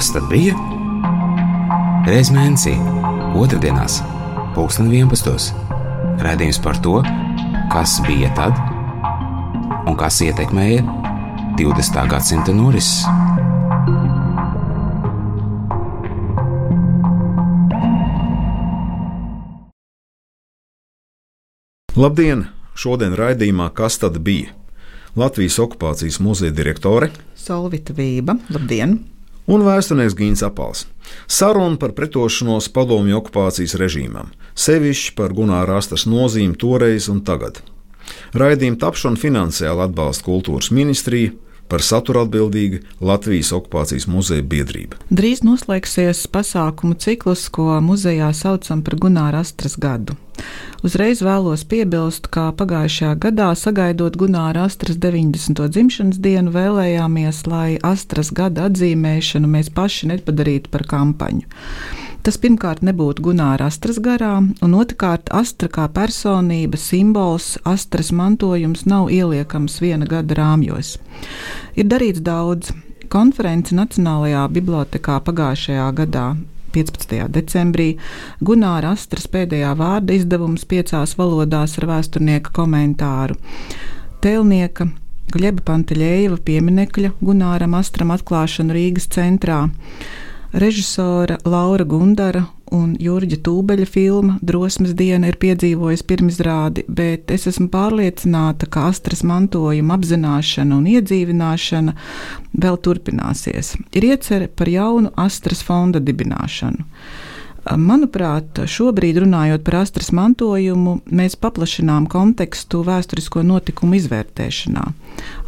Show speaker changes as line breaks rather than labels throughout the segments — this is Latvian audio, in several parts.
Kas tad bija? Reiz mēnesī, otrdienās, pulksten 11. Radījums par to, kas bija tad un kas ietekmēja 20. gadsimta norises.
Labdien! Šodien raidījumā Kas tad bija? Latvijas okupācijas muzeja direktore
Solvita Vība. Labdien!
Un vēsturnieks Gīns Apals. Saruna par pretošanos padomju okupācijas režīmam, sevišķi par Gunāra Astas nozīmi toreiz un tagad. Raidījuma tapšanu finansiāli atbalsta kultūras ministrija, par saturu atbildīga Latvijas okupācijas muzeja biedrība.
Drīz noslēgsies pasākumu cikls, ko muzejā saucam par Gunāra Astras gadu. Uzreiz vēlos piebilst, ka pagājušajā gadā, sagaidot Gunāra Astras 90. dzimšanas dienu, vēlējāmies, lai Astras gada atzīmēšanu mēs paši nepadarītu par kampaņu. Tas pirmkārt nebūtu Gunāra Astras garā, un otrkārt Astra kā personība, simbols, Astras mantojums nav ieliekams viena gada rāmjos. Ir darīts daudz. Konference Nacionālajā bibliotekā pagājušajā gadā 15. decembrī, Gunāra Astras pēdējā vārda izdevums piecās valodās ar vēsturnieka komentāru. Tēlnieka Gļeba Panteļēva pieminekļa Gunāram Astram atklāšanu Rīgas centrā režisora Laura Gundara un Jurģa Tūbeļa filma Drosmes diena ir piedzīvojusi pirmizrādi, bet es esmu pārliecināta, ka astras mantojuma apzināšana un iedzīvināšana vēl turpināsies. Ir iecerē par jaunu astras fonda dibināšanu. Manuprāt, šobrīd runājot par astras mantojumu, mēs paplašinām kontekstu vēsturisko notikumu izvērtēšanā.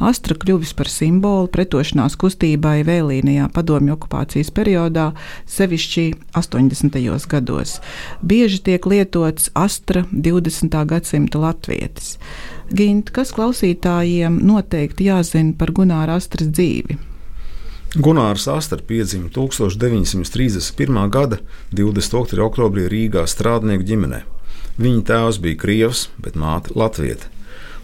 Astra kļuvis par simbolu pretošanās kustībai vēlīnijā padomju okupācijas periodā, sevišķi 80. gados. Bieži tiek lietots Astra 20. gadsimta latvietis. Gint, kas klausītājiem noteikti jāzina par Gunāra Astras dzīvi?
Gunārs Astra piedzima 1931. gada 22. oktobrī Rīgā strādnieku ģimenē. Viņa tēvs bija krievs, bet māte latvieta.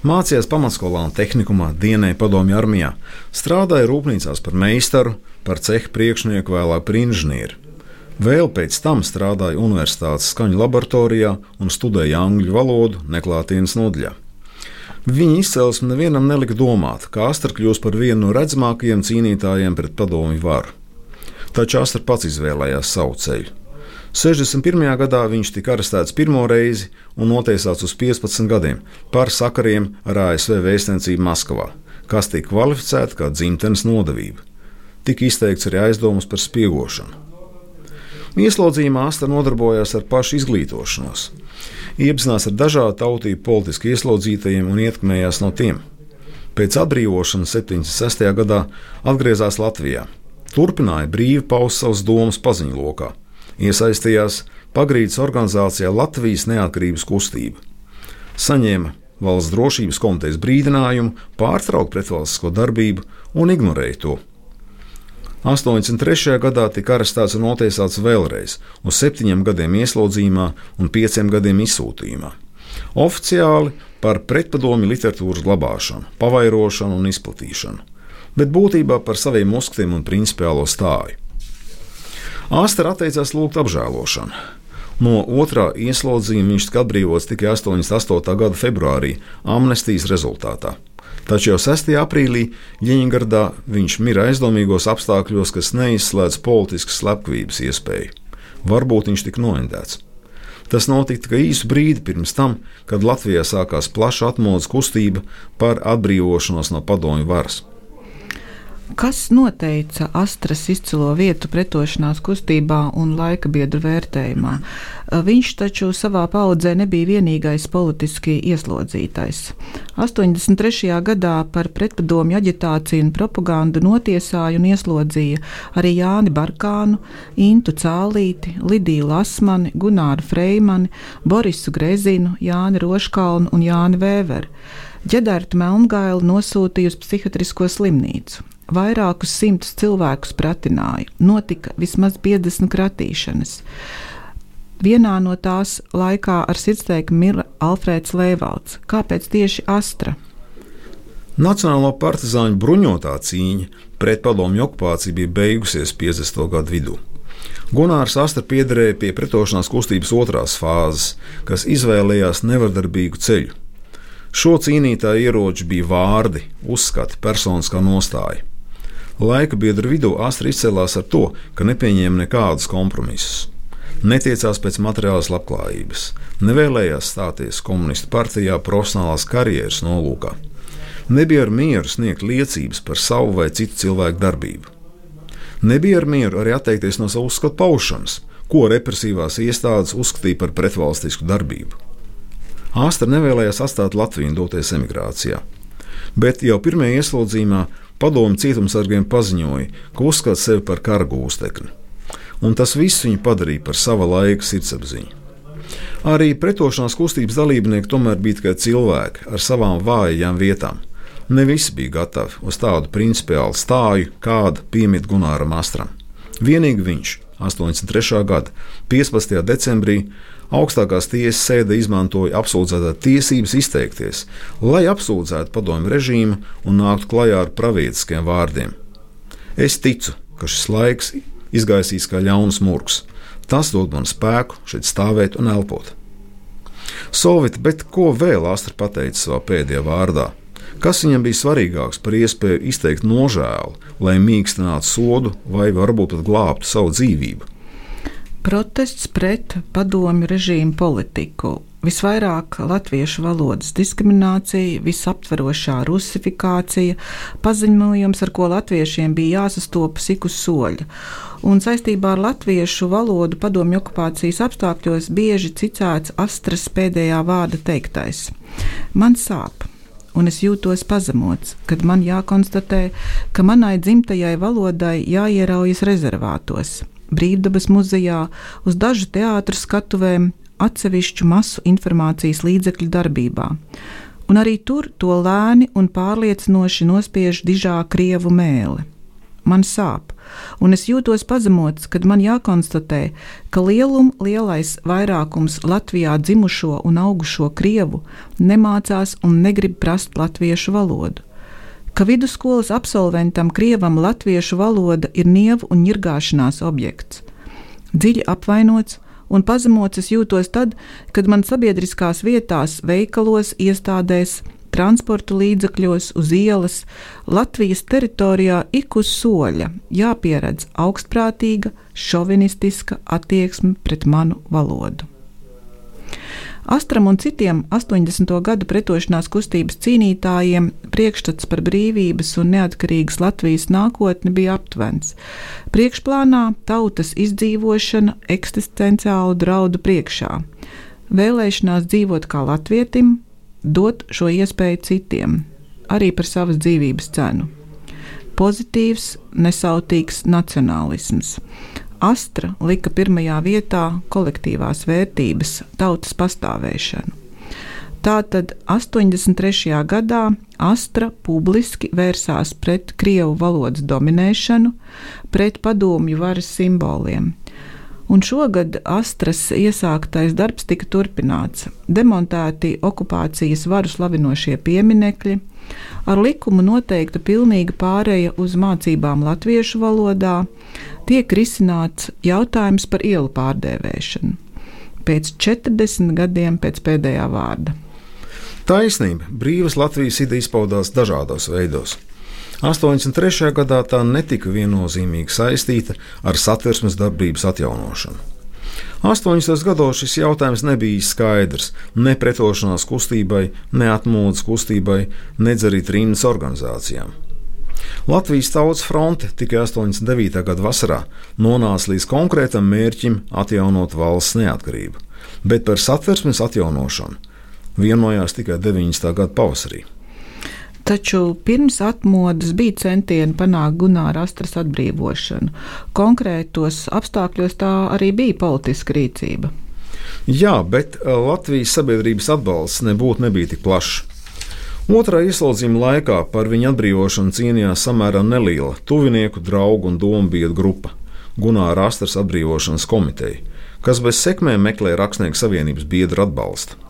Mācījās pamatskolā un tehnikumā, dienēja padomju armijā, strādāja rūpnīcās par meistaru, par cehu priekšnieku, vēlāk par inženieri. Vēl pēc tam strādāja universitātes skaņu laboratorijā un studēja angļu valodu neklātienes nodaļā. Viņa izcelsme nevienam nelika domāt, ka Astra kļūs par vienu no redzamākajiem cīnītājiem pret padomju varu. Taču Astra pats izvēlējās savu ceļu. 61. gadā viņš tika arestēts pirmo reizi un notiesāts uz 15 gadiem par sakariem ar ASV vēstniecību Maskavā, kas tika kvalificēta kā dzimtenes nodevība. Tika izteikts arī aizdomas par spiegošanu. Ieslodzījumā Astra nodarbojās ar pašu izglītošanos iepazinās ar dažādu tautību politiski ieslodzītajiem un ietekmējās no tiem. Pēc atbrīvošanas 76. gadā atgriezās Latvijā. Turpināja brīvi paust savas domas paziņu lokā, iesaistījās pagrīdes organizācijā Latvijas neatkarības kustība. Saņēma valsts drošības komitejas brīdinājumu pārtraukt pretvalstisko darbību un ignorēja to. 83. gadā tika arestēts un notiesāts vēlreiz uz septiņiem gadiem ieslodzījumā un pieciem gadiem izsūtījumā. Oficiāli par pretpadomi literatūras glabāšanu, pavairošanu un izplatīšanu, bet būtībā par saviem uzskatiem un principiālo stāju. Āstra atteicās lūgt apžēlošanu. No otrā ieslodzījuma viņš tika atbrīvots tikai 88. gada februārī amnestijas rezultātā. Taču jau 6. aprīlī Ļeņģerdā viņš mira aizdomīgos apstākļos, kas neizslēdz politiskas slepkavības iespēju. Varbūt viņš tika noindēts. Tas notika tikai īsu brīdi pirms tam, kad Latvijā sākās plaša atmodas kustība par atbrīvošanos no padomju varas.
Kas noteica Astras izcilo vietu pretošanās kustībā un laika biedru vērtējumā? Viņš taču savā paudzē nebija vienīgais politiski ieslodzītais. 83. gadā par pretpadomju aģitāciju un propagandu notiesāja un ieslodzīja arī Jāni Barkānu, Intu Cālīti, Lidiju Lasmani, Gunāru Freimani, Borisu Grezinu, Jāni Roškalnu un Jāni Vēveru. Ģedartu Melngailu nosūtīja uz psihiatrisko slimnīcu. Vairākus simtus cilvēkus pratināja, notika vismaz 50 kratīšanas. Vienā no tās laikā ar sirdsteikumu mira Alfrēds Lēvalds. Kāpēc tieši Astra?
Nacionālo partizāņu bruņotā cīņa pret padomju okupāciju bija beigusies 50. gadu vidū. Gunārs Astra piederēja pie pretošanās kustības otrās fāzes, kas izvēlējās nevardarbīgu ceļu. Šo cīnītāju ieroči bija vārdi, uzskati, personiskā nostāja. Laika biedru vidū Astra izcēlās ar to, ka nepieņēma nekādus kompromisus. Netiecās pēc materiālas labklājības, nevēlējās stāties komunistu partijā profesionālās karjeras nolūkā. Nebija ar mieru sniegt liecības par savu vai citu cilvēku darbību. Nebija ar mieru arī atteikties no savu uzskatu paušanas, ko represīvās iestādes uzskatīja par pretvalstisku darbību. Āstra nevēlējās atstāt Latviju un doties emigrācijā, bet jau pirmajā ieslodzījumā padomu cietumsargiem paziņoja, ka uzskata sevi par kara gūstekni, un tas viss viņu padarīja par sava laika sirdsapziņu. Arī pretošanās kustības dalībnieki tomēr bija tikai cilvēki ar savām vājajām vietām, Ne visi bija gatavi uz tādu principiālu stāju, kāda piemīt Gunāram Astram. Vienīgi viņš 83. gada 15. decembrī augstākās tiesas sēde izmantoja apsūdzētā tiesības izteikties, lai apsūdzētu padomju režīmu un nāktu klajā ar pravietiskiem vārdiem. Es ticu, ka šis laiks izgaisīs kā ļauns murgs. Tas dod man spēku šeit stāvēt un elpot. Sovita, bet ko vēl Astra pateica savā pēdējā vārdā? Kas viņam bija svarīgāks par iespēju izteikt nožēlu, lai mīkstinātu sodu vai varbūt pat glābtu savu dzīvību?
Protests pret padomju režīmu politiku, visvairāk latviešu valodas diskriminācija, visaptverošā rusifikācija, paziņojums, ar ko latviešiem bija jāsastopas ik uz soļa. Un saistībā ar latviešu valodu padomju okupācijas apstākļos bieži citēts astras pēdējā vārda teiktais: Man sāp, un es jūtos pazemots, kad man jākonstatē, ka manai dzimtajai valodai jāieraujas rezervātos, brīvdabas muzejā, uz dažu teātru skatuvēm, atsevišķu masu informācijas līdzekļu darbībā. Un arī tur to lēni un pārliecinoši nospiež dižā krievu mēlē man sāp, un es jūtos pazemots, kad man jākonstatē, ka lielum lielais vairākums Latvijā dzimušo un augušo krievu nemācās un negrib prast latviešu valodu. Ka vidusskolas absolventam krievam latviešu valoda ir nievu un ņirgāšanās objekts. Dziļi apvainots un pazemots es jūtos tad, kad man sabiedriskās vietās, veikalos, iestādēs, transporta līdzakļos, uz ielas, Latvijas teritorijā ik uz soļa jāpieredz augstprātīga, šovinistiska attieksme pret manu valodu. Astram un citiem 80. gadu pretošanās kustības cīnītājiem priekšstats par brīvības un neatkarīgas Latvijas nākotni bija aptuvens. Priekšplānā tautas izdzīvošana eksistenciālu draudu priekšā, vēlēšanās dzīvot kā latvietim, dot šo iespēju citiem, arī par savas dzīvības cenu. Pozitīvs, nesautīgs nacionālisms. Astra lika pirmajā vietā kolektīvās vērtības, tautas pastāvēšanu. Tātad 83. gadā Astra publiski vērsās pret krievu valodas dominēšanu, pret padomju varas simboliem, un šogad Astras iesāktais darbs tika turpināts. Demontēti okupācijas varu slavinošie pieminekļi, ar likumu noteikta pilnīga pāreja uz mācībām latviešu valodā, tiek risināts jautājums par ielu pārdēvēšanu. Pēc 40 gadiem pēc pēdējā vārda.
Taisnība, brīvas Latvijas ideja izpaudās dažādos veidos. 83. gadā tā netika viennozīmīgi saistīta ar satversmes darbības atjaunošanu. 80. gados šis jautājums nebija skaidrs ne pretošanās kustībai, ne atmodas kustībai, nedz arī trījus organizācijām. Latvijas Tautas fronte tikai 89. gada vasarā nonāca līdz konkrētam mērķim atjaunot valsts neatkarību, bet par satversmes atjaunošanu vienojās tikai 90. gada pavasarī.
Taču pirms atmodas bija centieni panākt Gunāra astras atbrīvošanu. Konkrētos apstākļos tā arī bija politiska rīcība.
Jā, bet eh, Latvijas sabiedrības atbalsts nebūtu nebija tik plašs. Otrā ieslodzījuma laikā par viņu atbrīvošanu cīnījās samērā neliela tuvinieku, draugu un domu biedru grupa - Gunāra astras atbrīvošanas komiteja, kas bez sekmēm meklēja Rakstnieku savienības biedru atbalstu.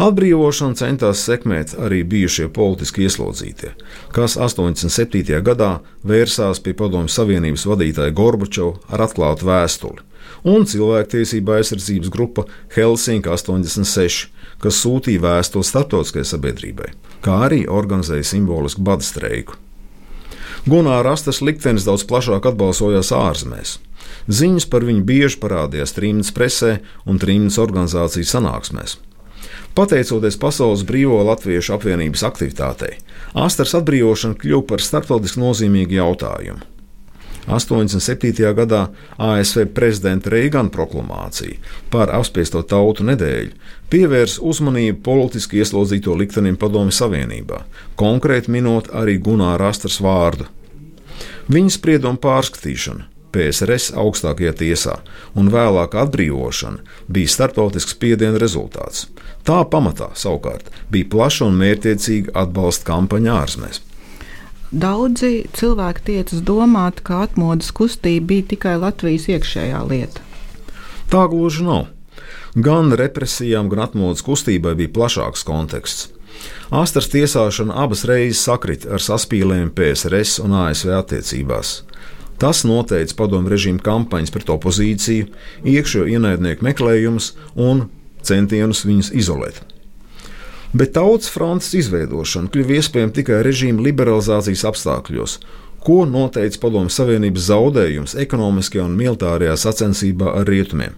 Atbrīvošanu centās sekmēt arī bijušie politiski ieslodzītie, kas 87. gadā vērsās pie Padomju Savienības vadītāja Gorbačova ar atklātu vēstuli, un cilvēktiesība aizsardzības grupa Helsinki 86, kas sūtīja vēstuli starptautiskajai sabiedrībai, kā arī organizēja simbolisku bada streiku. Gunāra Rastas liktenis daudz plašāk atbalsojās ārzemēs. Ziņas par viņu bieži parādījās trījus presē un trījus organizāciju sanāksmēs. Pateicoties Pasaules Brīvo Latviešu apvienības aktivitātei, Astras atbrīvošana kļuva par starptautiski nozīmīgu jautājumu. 87. gadā ASV prezidenta Reigana proklamācija par apspiesto tautu nedēļu pievērsa uzmanību politiski ieslodzīto liktenim Padomju Savienībā, konkrēti minot arī Gunāra Astras vārdu. Viņa sprieduma pārskatīšana PSRS augstākajā tiesā, un vēlāk atbrīvošana bija starptautisks spiediena rezultāts. Tā pamatā savukārt bija plaša un mērķiecīga atbalsta kampaņa ārzemēs.
Daudzi cilvēki tiecas domāt, ka atmodas kustība bija tikai Latvijas iekšējā lieta.
Tā gluži nav. Gan represijām, gan atmodas kustībai bija plašāks konteksts. Astras tiesāšana abas reizes sakrita ar saspīlēm PSRS un ASV attiecībās. Tas noteica padomu režīmu kampaņas pret opozīciju, iekšējo ienaidnieku meklējumus un centienus viņus izolēt. Bet tautas frontes izveidošana kļuva iespējama tikai režīma liberalizācijas apstākļos, ko noteica Padomju Savienības zaudējums ekonomiskajā un militārajā sacensībā ar rietumiem.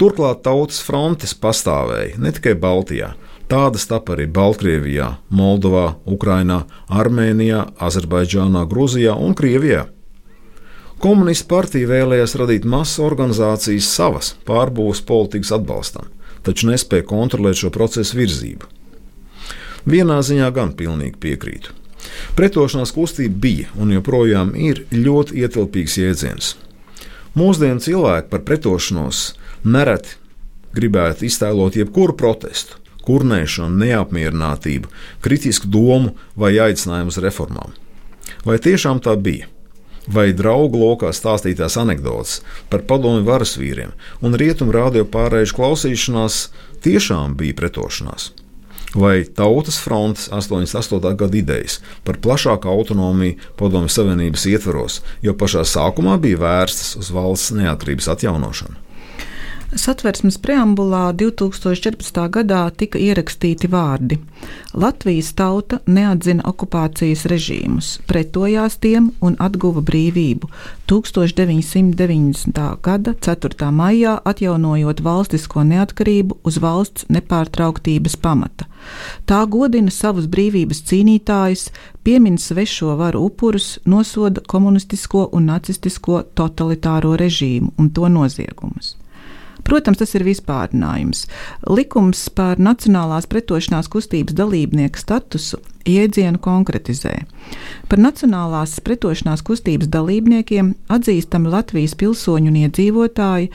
Turklāt tautas frontes pastāvēja ne tikai Baltijā, tādas tapa arī Baltkrievijā, Moldovā, Ukrainā, Armēnijā, Azerbaidžānā, Grūzijā un Krievijā. Komunistu partija vēlējās radīt masu organizācijas savas pārbūves politikas atbalstam, taču nespēja kontrolēt šo procesu virzību. Vienā ziņā gan pilnīgi piekrītu. Pretošanās kustība bija un joprojām ir ļoti ietilpīgs jēdziens. Mūsdienu cilvēki par pretošanos nereti gribētu iztēlot jebkuru protestu, kurnēšanu, neapmierinātību, kritisku domu vai aicinājumu uz reformām. Vai tiešām tā bija? Vai draugu lokā stāstītās anekdotas par padomju varas vīriem, un rietumu rādio pārējušu klausīšanās tiešām bija pretošanās. Vai Tautas frontes 88. gada idejas par plašāku autonomiju Padomju Savienības ietvaros jau pašā sākumā bija vērstas uz valsts neatkarības atjaunošanu?
Satversmes preambulā 2014. gadā tika ierakstīti vārdi: Latvijas tauta neatzina okupācijas režīmus, pretojās tiem un atguva brīvību 1990. gada 4. maijā, atjaunojot valstisko neatkarību uz valsts nepārtrauktības pamata. Tā godina savus brīvības cīnītājus, piemin svešo varu upurus, nosoda komunistisko un nacistisko totalitāro režīmu un to noziegumus. Protams, tas ir vispārinājums. Likums par Nacionālās pretošanās kustības dalībnieku statusu jēdzienu konkretizē. Par Nacionālās pretošanās kustības dalībniekiem atzīstami Latvijas pilsoņu un iedzīvotāji,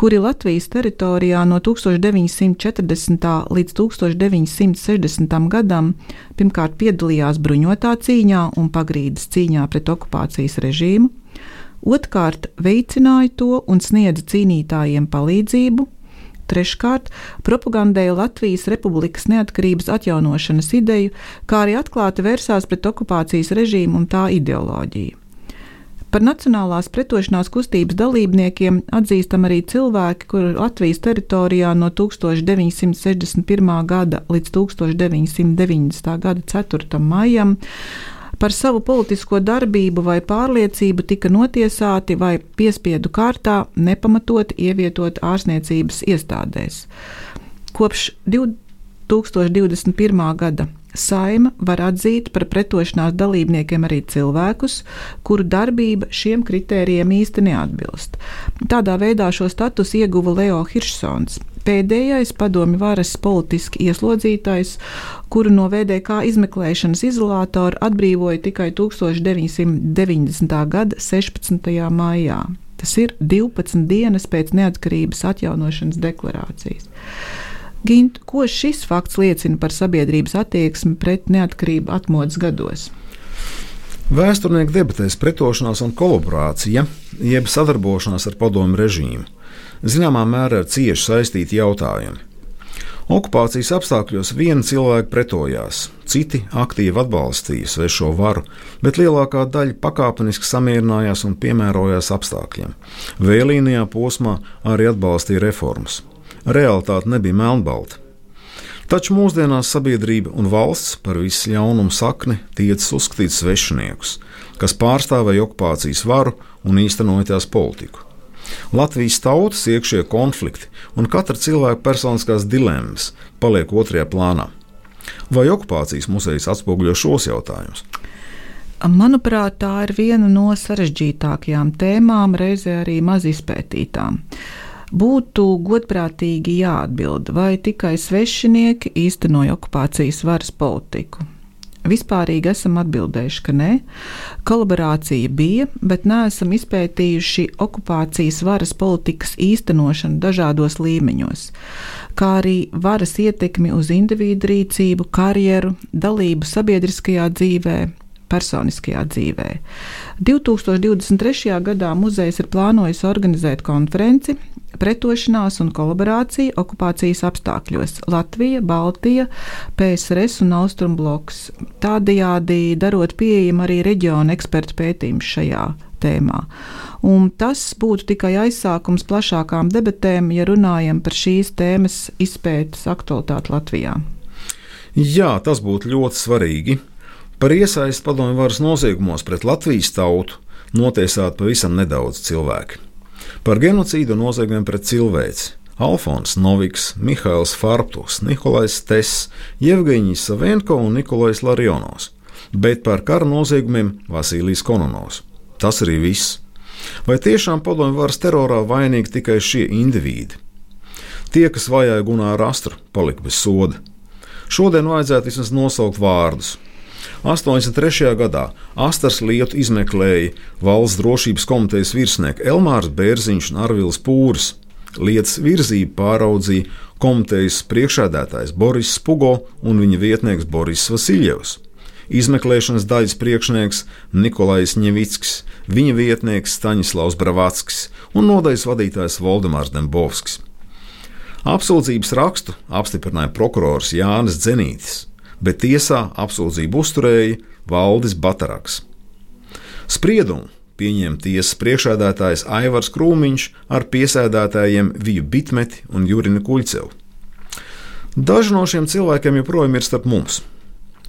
kuri Latvijas teritorijā no 1940. līdz 1960. gadam pirmkārt piedalījās bruņotā cīņā un pagrīdes cīņā pret okupācijas režīmu, otrkārt veicināja to un sniedza cīnītājiem palīdzību, treškārt propagandēja Latvijas Republikas neatkarības atjaunošanas ideju, kā arī atklāti vērsās pret okupācijas režīmu un tā ideoloģiju. Par nacionālās pretošanās kustības dalībniekiem atzīstam arī cilvēki, kuri Latvijas teritorijā no 1961. gada līdz 1990. gada 4. maijam par savu politisko darbību vai pārliecību tika notiesāti vai piespiedu kārtā nepamatot ievietot ārstniecības iestādēs. Kopš 2021. gada Saima var atzīt par pretošanās dalībniekiem arī cilvēkus, kuru darbība šiem kritērijiem īsti neatbilst. Tādā veidā šo statusu ieguva Leo Hirsons, pēdējais padomju varas politiski ieslodzītais, kuru no VDK izmeklēšanas izolātora atbrīvoja tikai 1990. gada 16. maijā. Tas ir 12 dienas pēc neatkarības atjaunošanas deklarācijas. Gint, ko šis fakts liecina par sabiedrības attieksmi pret neatkarību atmodas gados?
Vēsturnieku debatēs pretošanās un kolaborācija, jeb sadarbošanās ar padomu režīmu, zināmā mērā ir cieši saistīti jautājumi. Okupācijas apstākļos viena cilvēka pretojās, citi aktīvi atbalstīja svešo varu, bet lielākā daļa pakāpeniski samierinājās un piemērojās apstākļiem. Vēlīnijā posmā arī atbalstīja reformas. Realtāte nebija melnbalta. Taču mūsdienās sabiedrība un valsts par visu ļaunumu sakni tiecas uzskatīt svešiniekus, kas pārstāvēja okupācijas varu un īstenoja tās politiku. Latvijas tautas iekšējie konflikti un katra cilvēka personiskās dilemmas paliek otrajā plānā. Vai okupācijas muzejs atspoguļo šos jautājumus?
Manuprāt, tā ir viena no sarežģītākajām tēmām, reizē arī maz izpētītām būtu godprātīgi jāatbild, vai tikai svešinieki īstenoja okupācijas varas politiku. Vispārīgi esam atbildējuši, ka nē, kolaborācija bija, bet neesam izpētījuši okupācijas varas politikas īstenošanu dažādos līmeņos, kā arī varas ietekmi uz individu rīcību, karjeru, dalību sabiedriskajā dzīvē, personiskajā dzīvē. 2023. gadā muzejs ir plānojis organizēt konferenci Pretošanās un kolaborācija okupācijas apstākļos - Latvija, Baltija, PSRS un Austrumbloks. Tādējādi darot pieejam arī reģiona ekspertu pētījumus šajā tēmā. Un tas būtu tikai aizsākums plašākām debatēm, ja runājam par šīs tēmas izpētes aktualitāti Latvijā.
Jā, tas būtu ļoti svarīgi. Par iesaistu padomju varas noziegumos pret Latvijas tautu notiesātu pavisam nedaudz cilvēku par genocīdu un noziegumiem pret cilvēci. Alfons Noviks, Mihails Farptus, Nikolais Tess, Jevgeņijs Savenko un Nikolais Larionovs, bet par kara noziegumiem Vasilijs Kononovs. Tas arī viss. Vai tiešām padomju varas terorā vainīgi tikai šie indivīdi? Tie, kas vajāja Gunāru Astru, palika bez soda. Šodien vajadzētu vismaz nosaukt vārdus 83. gadā Astars lietu izmeklēja valsts drošības komitejas virsnieki Elmārs Bērziņš un Arvils Pūrs. Lietas virzību pāraudzīja komitejas priekšādātājs Boris Spugo un viņa vietnieks Boris Vasiljevs. Izmeklēšanas daļas priekšnieks Nikolais Ņevickis, viņa vietnieks Staņislavs Bravackis un nodaļas vadītājs Valdemārs Dembovskis. Apsūdzības rakstu apstiprināja prokurors Jānis Zenītis bet tiesā apsūdzību uzturēja Valdis Bataraks. Spriedumu pieņēma tiesas priekšādātājs Aivars Krūmiņš ar piesēdētājiem Viju Bitmeti un Jurinu Kuļcevu. Daži no šiem cilvēkiem joprojām ir starp mums,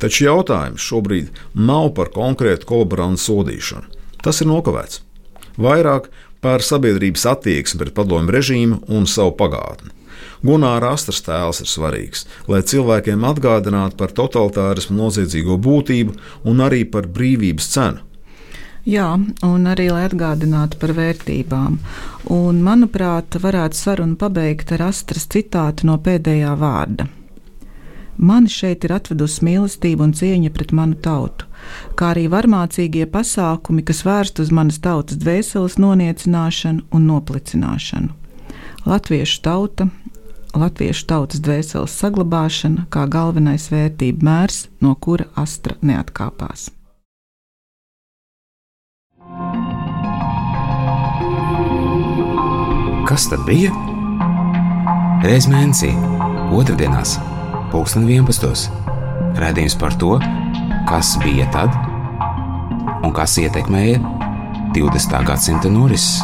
taču jautājums šobrīd nav par konkrētu kolaborantu sodīšanu. Tas ir nokavēts. Vairāk par sabiedrības attieksmi pret padomu režīmu un savu pagātni. Gunāra astras tēls ir svarīgs, lai cilvēkiem atgādinātu par totalitārismu noziedzīgo būtību un arī par brīvības cenu.
Jā, un arī lai atgādinātu par vērtībām. Un, manuprāt, varētu sarunu pabeigt ar astras citātu no pēdējā vārda. Mani šeit ir atvedusi mīlestība un cieņa pret manu tautu, kā arī varmācīgie pasākumi, kas vērsti uz manas tautas dvēseles noniecināšanu un noplicināšanu. Latviešu tauta, latviešu tautas dvēseles saglabāšana kā galvenais vērtību mērs, no kura astra neatkāpās.
Kas tad bija? Reiz mēnesī, otrdienās, pulksten 11. Radījums par to, kas bija tad un kas ietekmēja 20. gadsimta norises.